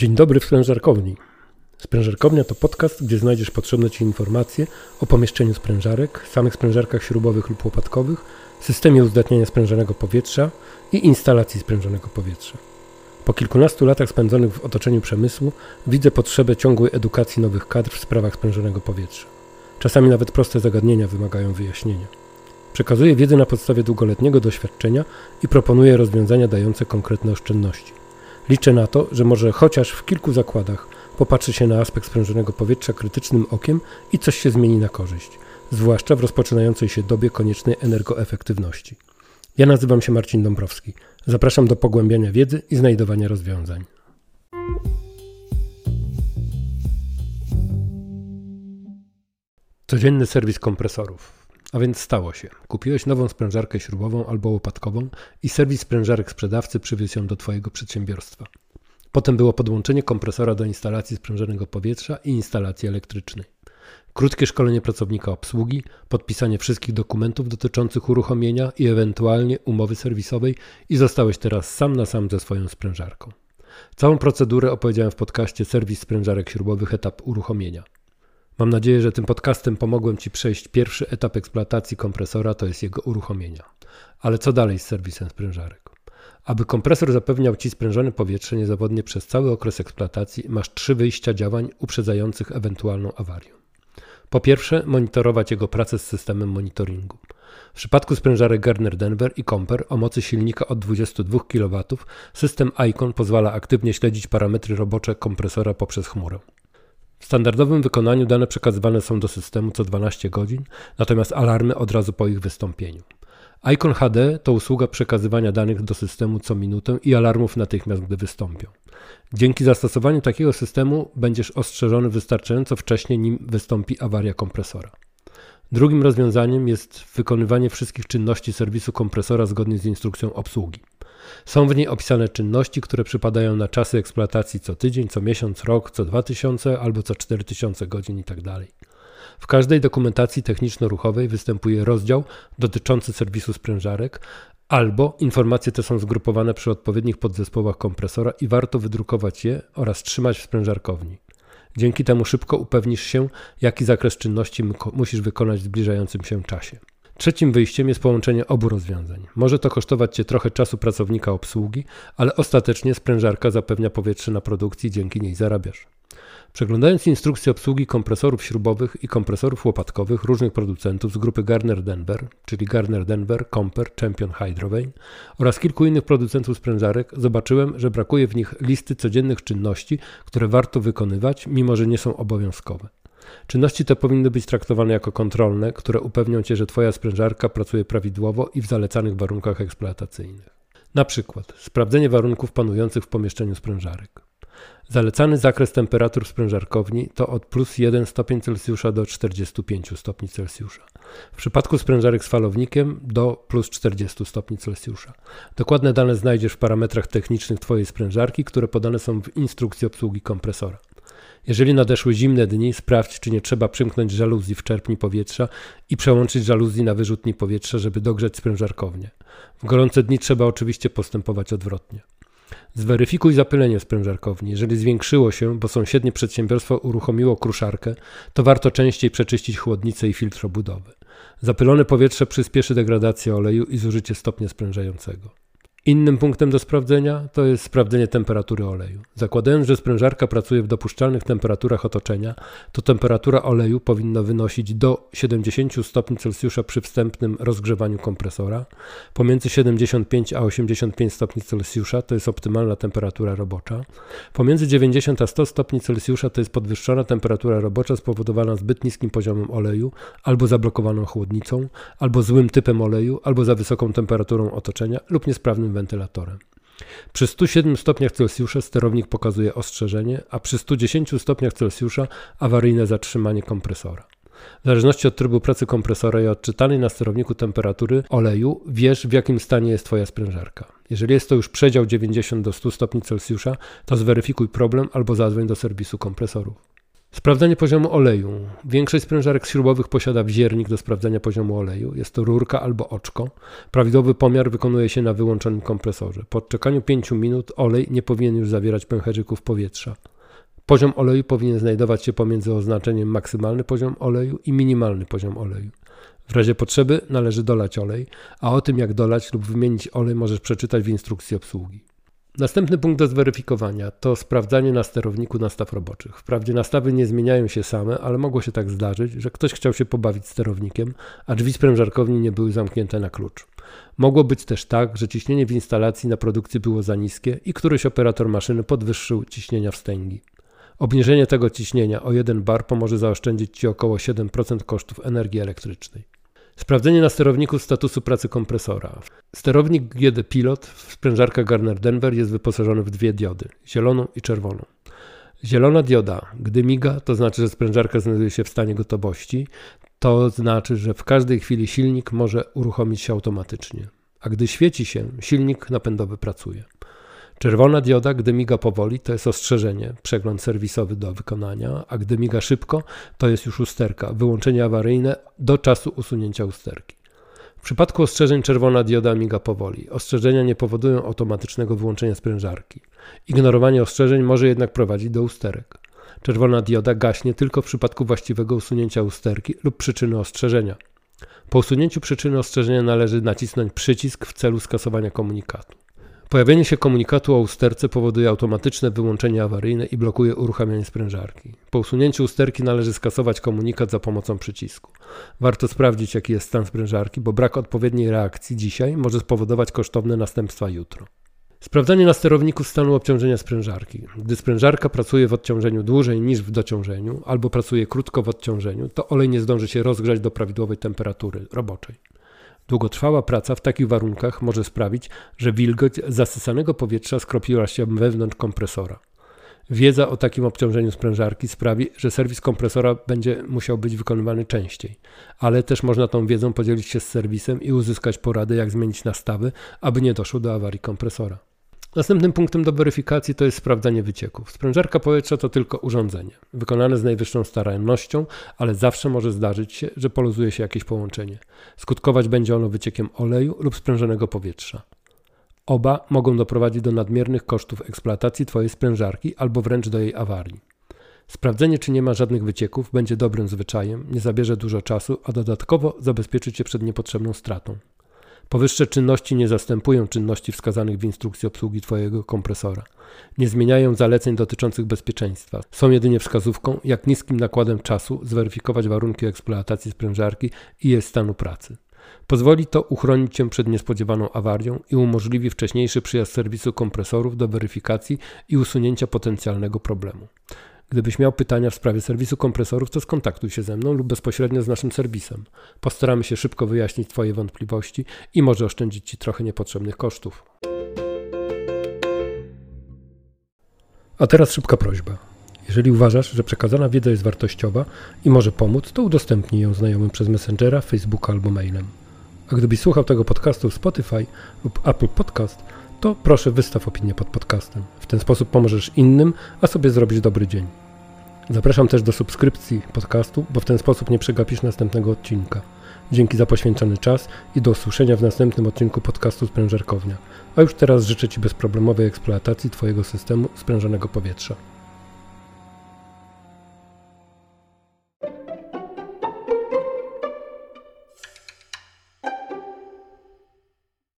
Dzień dobry w sprężarkowni. Sprężarkownia to podcast, gdzie znajdziesz potrzebne Ci informacje o pomieszczeniu sprężarek, samych sprężarkach śrubowych lub łopatkowych, systemie uzdatniania sprężonego powietrza i instalacji sprężonego powietrza. Po kilkunastu latach spędzonych w otoczeniu przemysłu widzę potrzebę ciągłej edukacji nowych kadr w sprawach sprężonego powietrza. Czasami nawet proste zagadnienia wymagają wyjaśnienia. Przekazuję wiedzę na podstawie długoletniego doświadczenia i proponuję rozwiązania dające konkretne oszczędności. Liczę na to, że może chociaż w kilku zakładach popatrzy się na aspekt sprężonego powietrza krytycznym okiem i coś się zmieni na korzyść, zwłaszcza w rozpoczynającej się dobie koniecznej energoefektywności. Ja nazywam się Marcin Dąbrowski. Zapraszam do pogłębiania wiedzy i znajdowania rozwiązań. Codzienny serwis kompresorów. A więc stało się. Kupiłeś nową sprężarkę śrubową albo łopatkową i serwis sprężarek sprzedawcy przywiózł ją do Twojego przedsiębiorstwa. Potem było podłączenie kompresora do instalacji sprężonego powietrza i instalacji elektrycznej. Krótkie szkolenie pracownika obsługi, podpisanie wszystkich dokumentów dotyczących uruchomienia i ewentualnie umowy serwisowej i zostałeś teraz sam na sam ze swoją sprężarką. Całą procedurę opowiedziałem w podcaście Serwis Sprężarek Śrubowych etap uruchomienia. Mam nadzieję, że tym podcastem pomogłem Ci przejść pierwszy etap eksploatacji kompresora, to jest jego uruchomienia. Ale co dalej z serwisem sprężarek? Aby kompresor zapewniał Ci sprężone powietrze niezawodnie przez cały okres eksploatacji, masz trzy wyjścia działań uprzedzających ewentualną awarię. Po pierwsze, monitorować jego pracę z systemem monitoringu. W przypadku sprężarek Gardner Denver i Comper o mocy silnika od 22 kW system ICON pozwala aktywnie śledzić parametry robocze kompresora poprzez chmurę. W standardowym wykonaniu dane przekazywane są do systemu co 12 godzin, natomiast alarmy od razu po ich wystąpieniu. Icon HD to usługa przekazywania danych do systemu co minutę i alarmów natychmiast, gdy wystąpią. Dzięki zastosowaniu takiego systemu będziesz ostrzeżony wystarczająco wcześnie, nim wystąpi awaria kompresora. Drugim rozwiązaniem jest wykonywanie wszystkich czynności serwisu kompresora zgodnie z instrukcją obsługi. Są w niej opisane czynności, które przypadają na czasy eksploatacji co tydzień, co miesiąc, rok, co 2000 albo co 4000 godzin itd. Tak w każdej dokumentacji techniczno-ruchowej występuje rozdział dotyczący serwisu sprężarek, albo informacje te są zgrupowane przy odpowiednich podzespołach kompresora i warto wydrukować je oraz trzymać w sprężarkowni. Dzięki temu szybko upewnisz się, jaki zakres czynności musisz wykonać w zbliżającym się czasie. Trzecim wyjściem jest połączenie obu rozwiązań. Może to kosztować Cię trochę czasu pracownika obsługi, ale ostatecznie sprężarka zapewnia powietrze na produkcji, dzięki niej zarabiasz. Przeglądając instrukcję obsługi kompresorów śrubowych i kompresorów łopatkowych różnych producentów z grupy Garner Denver, czyli Garner Denver, Comper, Champion Hydrovane oraz kilku innych producentów sprężarek, zobaczyłem, że brakuje w nich listy codziennych czynności, które warto wykonywać, mimo że nie są obowiązkowe. Czynności te powinny być traktowane jako kontrolne, które upewnią Cię, że Twoja sprężarka pracuje prawidłowo i w zalecanych warunkach eksploatacyjnych. Na przykład sprawdzenie warunków panujących w pomieszczeniu sprężarek. Zalecany zakres temperatur w sprężarkowni to od plus 1 stopień Celsjusza do 45 stopni Celsjusza. W przypadku sprężarek z falownikiem do plus 40 stopni Celsjusza. Dokładne dane znajdziesz w parametrach technicznych Twojej sprężarki, które podane są w instrukcji obsługi kompresora. Jeżeli nadeszły zimne dni, sprawdź, czy nie trzeba przymknąć żaluzji w czerpni powietrza i przełączyć żaluzji na wyrzutni powietrza, żeby dogrzeć sprężarkownię. W gorące dni trzeba oczywiście postępować odwrotnie. Zweryfikuj zapylenie sprężarkowni. Jeżeli zwiększyło się, bo sąsiednie przedsiębiorstwo uruchomiło kruszarkę, to warto częściej przeczyścić chłodnicę i filtr obudowy. Zapylone powietrze przyspieszy degradację oleju i zużycie stopnia sprężającego. Innym punktem do sprawdzenia to jest sprawdzenie temperatury oleju. Zakładając, że sprężarka pracuje w dopuszczalnych temperaturach otoczenia, to temperatura oleju powinna wynosić do 70 stopni Celsjusza przy wstępnym rozgrzewaniu kompresora. Pomiędzy 75 a 85 stopni Celsjusza to jest optymalna temperatura robocza. Pomiędzy 90 a 100 stopni Celsjusza to jest podwyższona temperatura robocza spowodowana zbyt niskim poziomem oleju, albo zablokowaną chłodnicą, albo złym typem oleju, albo za wysoką temperaturą otoczenia lub niesprawnym wentylatorem. Przy 107 stopniach Celsjusza sterownik pokazuje ostrzeżenie, a przy 110 stopniach Celsjusza awaryjne zatrzymanie kompresora. W zależności od trybu pracy kompresora i odczytanej na sterowniku temperatury oleju, wiesz w jakim stanie jest Twoja sprężarka. Jeżeli jest to już przedział 90 do 100 stopni Celsjusza, to zweryfikuj problem albo zadzwoń do serwisu kompresorów. Sprawdzanie poziomu oleju. Większość sprężarek śrubowych posiada wziernik do sprawdzania poziomu oleju. Jest to rurka albo oczko. Prawidłowy pomiar wykonuje się na wyłączonym kompresorze. Po odczekaniu 5 minut olej nie powinien już zawierać pęcherzyków powietrza. Poziom oleju powinien znajdować się pomiędzy oznaczeniem maksymalny poziom oleju i minimalny poziom oleju. W razie potrzeby należy dolać olej, a o tym jak dolać lub wymienić olej możesz przeczytać w instrukcji obsługi. Następny punkt do zweryfikowania to sprawdzanie na sterowniku nastaw roboczych. Wprawdzie nastawy nie zmieniają się same, ale mogło się tak zdarzyć, że ktoś chciał się pobawić sterownikiem, a drzwi sprężarkowni nie były zamknięte na klucz. Mogło być też tak, że ciśnienie w instalacji na produkcji było za niskie i któryś operator maszyny podwyższył ciśnienia wstęgi. Obniżenie tego ciśnienia o 1 bar pomoże zaoszczędzić Ci około 7% kosztów energii elektrycznej. Sprawdzenie na sterowniku statusu pracy kompresora. Sterownik GD Pilot w sprężarkach Garner Denver jest wyposażony w dwie diody, zieloną i czerwoną. Zielona dioda, gdy miga, to znaczy, że sprężarka znajduje się w stanie gotowości. To znaczy, że w każdej chwili silnik może uruchomić się automatycznie. A gdy świeci się, silnik napędowy pracuje. Czerwona dioda, gdy miga powoli, to jest ostrzeżenie, przegląd serwisowy do wykonania, a gdy miga szybko, to jest już usterka, wyłączenie awaryjne do czasu usunięcia usterki. W przypadku ostrzeżeń czerwona dioda miga powoli. Ostrzeżenia nie powodują automatycznego wyłączenia sprężarki. Ignorowanie ostrzeżeń może jednak prowadzić do usterek. Czerwona dioda gaśnie tylko w przypadku właściwego usunięcia usterki lub przyczyny ostrzeżenia. Po usunięciu przyczyny ostrzeżenia należy nacisnąć przycisk w celu skasowania komunikatu. Pojawienie się komunikatu o usterce powoduje automatyczne wyłączenie awaryjne i blokuje uruchamianie sprężarki. Po usunięciu usterki należy skasować komunikat za pomocą przycisku. Warto sprawdzić, jaki jest stan sprężarki, bo brak odpowiedniej reakcji dzisiaj może spowodować kosztowne następstwa jutro. Sprawdzanie na sterowniku stanu obciążenia sprężarki. Gdy sprężarka pracuje w odciążeniu dłużej niż w dociążeniu, albo pracuje krótko w odciążeniu, to olej nie zdąży się rozgrzać do prawidłowej temperatury roboczej. Długotrwała praca w takich warunkach może sprawić, że wilgoć zasysanego powietrza skropiła się wewnątrz kompresora. Wiedza o takim obciążeniu sprężarki sprawi, że serwis kompresora będzie musiał być wykonywany częściej, ale też można tą wiedzą podzielić się z serwisem i uzyskać porady, jak zmienić nastawy, aby nie doszło do awarii kompresora. Następnym punktem do weryfikacji to jest sprawdzanie wycieków. Sprężarka powietrza to tylko urządzenie, wykonane z najwyższą starannością, ale zawsze może zdarzyć się, że poluzuje się jakieś połączenie. Skutkować będzie ono wyciekiem oleju lub sprężonego powietrza. Oba mogą doprowadzić do nadmiernych kosztów eksploatacji Twojej sprężarki albo wręcz do jej awarii. Sprawdzenie, czy nie ma żadnych wycieków, będzie dobrym zwyczajem, nie zabierze dużo czasu, a dodatkowo zabezpieczy Cię przed niepotrzebną stratą. Powyższe czynności nie zastępują czynności wskazanych w instrukcji obsługi Twojego kompresora. Nie zmieniają zaleceń dotyczących bezpieczeństwa. Są jedynie wskazówką, jak niskim nakładem czasu zweryfikować warunki eksploatacji sprężarki i jej stanu pracy. Pozwoli to uchronić Cię przed niespodziewaną awarią i umożliwi wcześniejszy przyjazd serwisu kompresorów do weryfikacji i usunięcia potencjalnego problemu. Gdybyś miał pytania w sprawie serwisu kompresorów, to skontaktuj się ze mną lub bezpośrednio z naszym serwisem. Postaramy się szybko wyjaśnić Twoje wątpliwości i może oszczędzić Ci trochę niepotrzebnych kosztów. A teraz szybka prośba. Jeżeli uważasz, że przekazana wiedza jest wartościowa i może pomóc, to udostępnij ją znajomym przez Messengera, Facebooka albo mailem. A gdybyś słuchał tego podcastu w Spotify lub Apple Podcast, to proszę wystaw opinię pod podcastem. W ten sposób pomożesz innym, a sobie zrobisz dobry dzień. Zapraszam też do subskrypcji podcastu, bo w ten sposób nie przegapisz następnego odcinka. Dzięki za poświęcony czas i do usłyszenia w następnym odcinku podcastu Sprężarkownia. A już teraz życzę Ci bezproblemowej eksploatacji Twojego systemu sprężonego powietrza.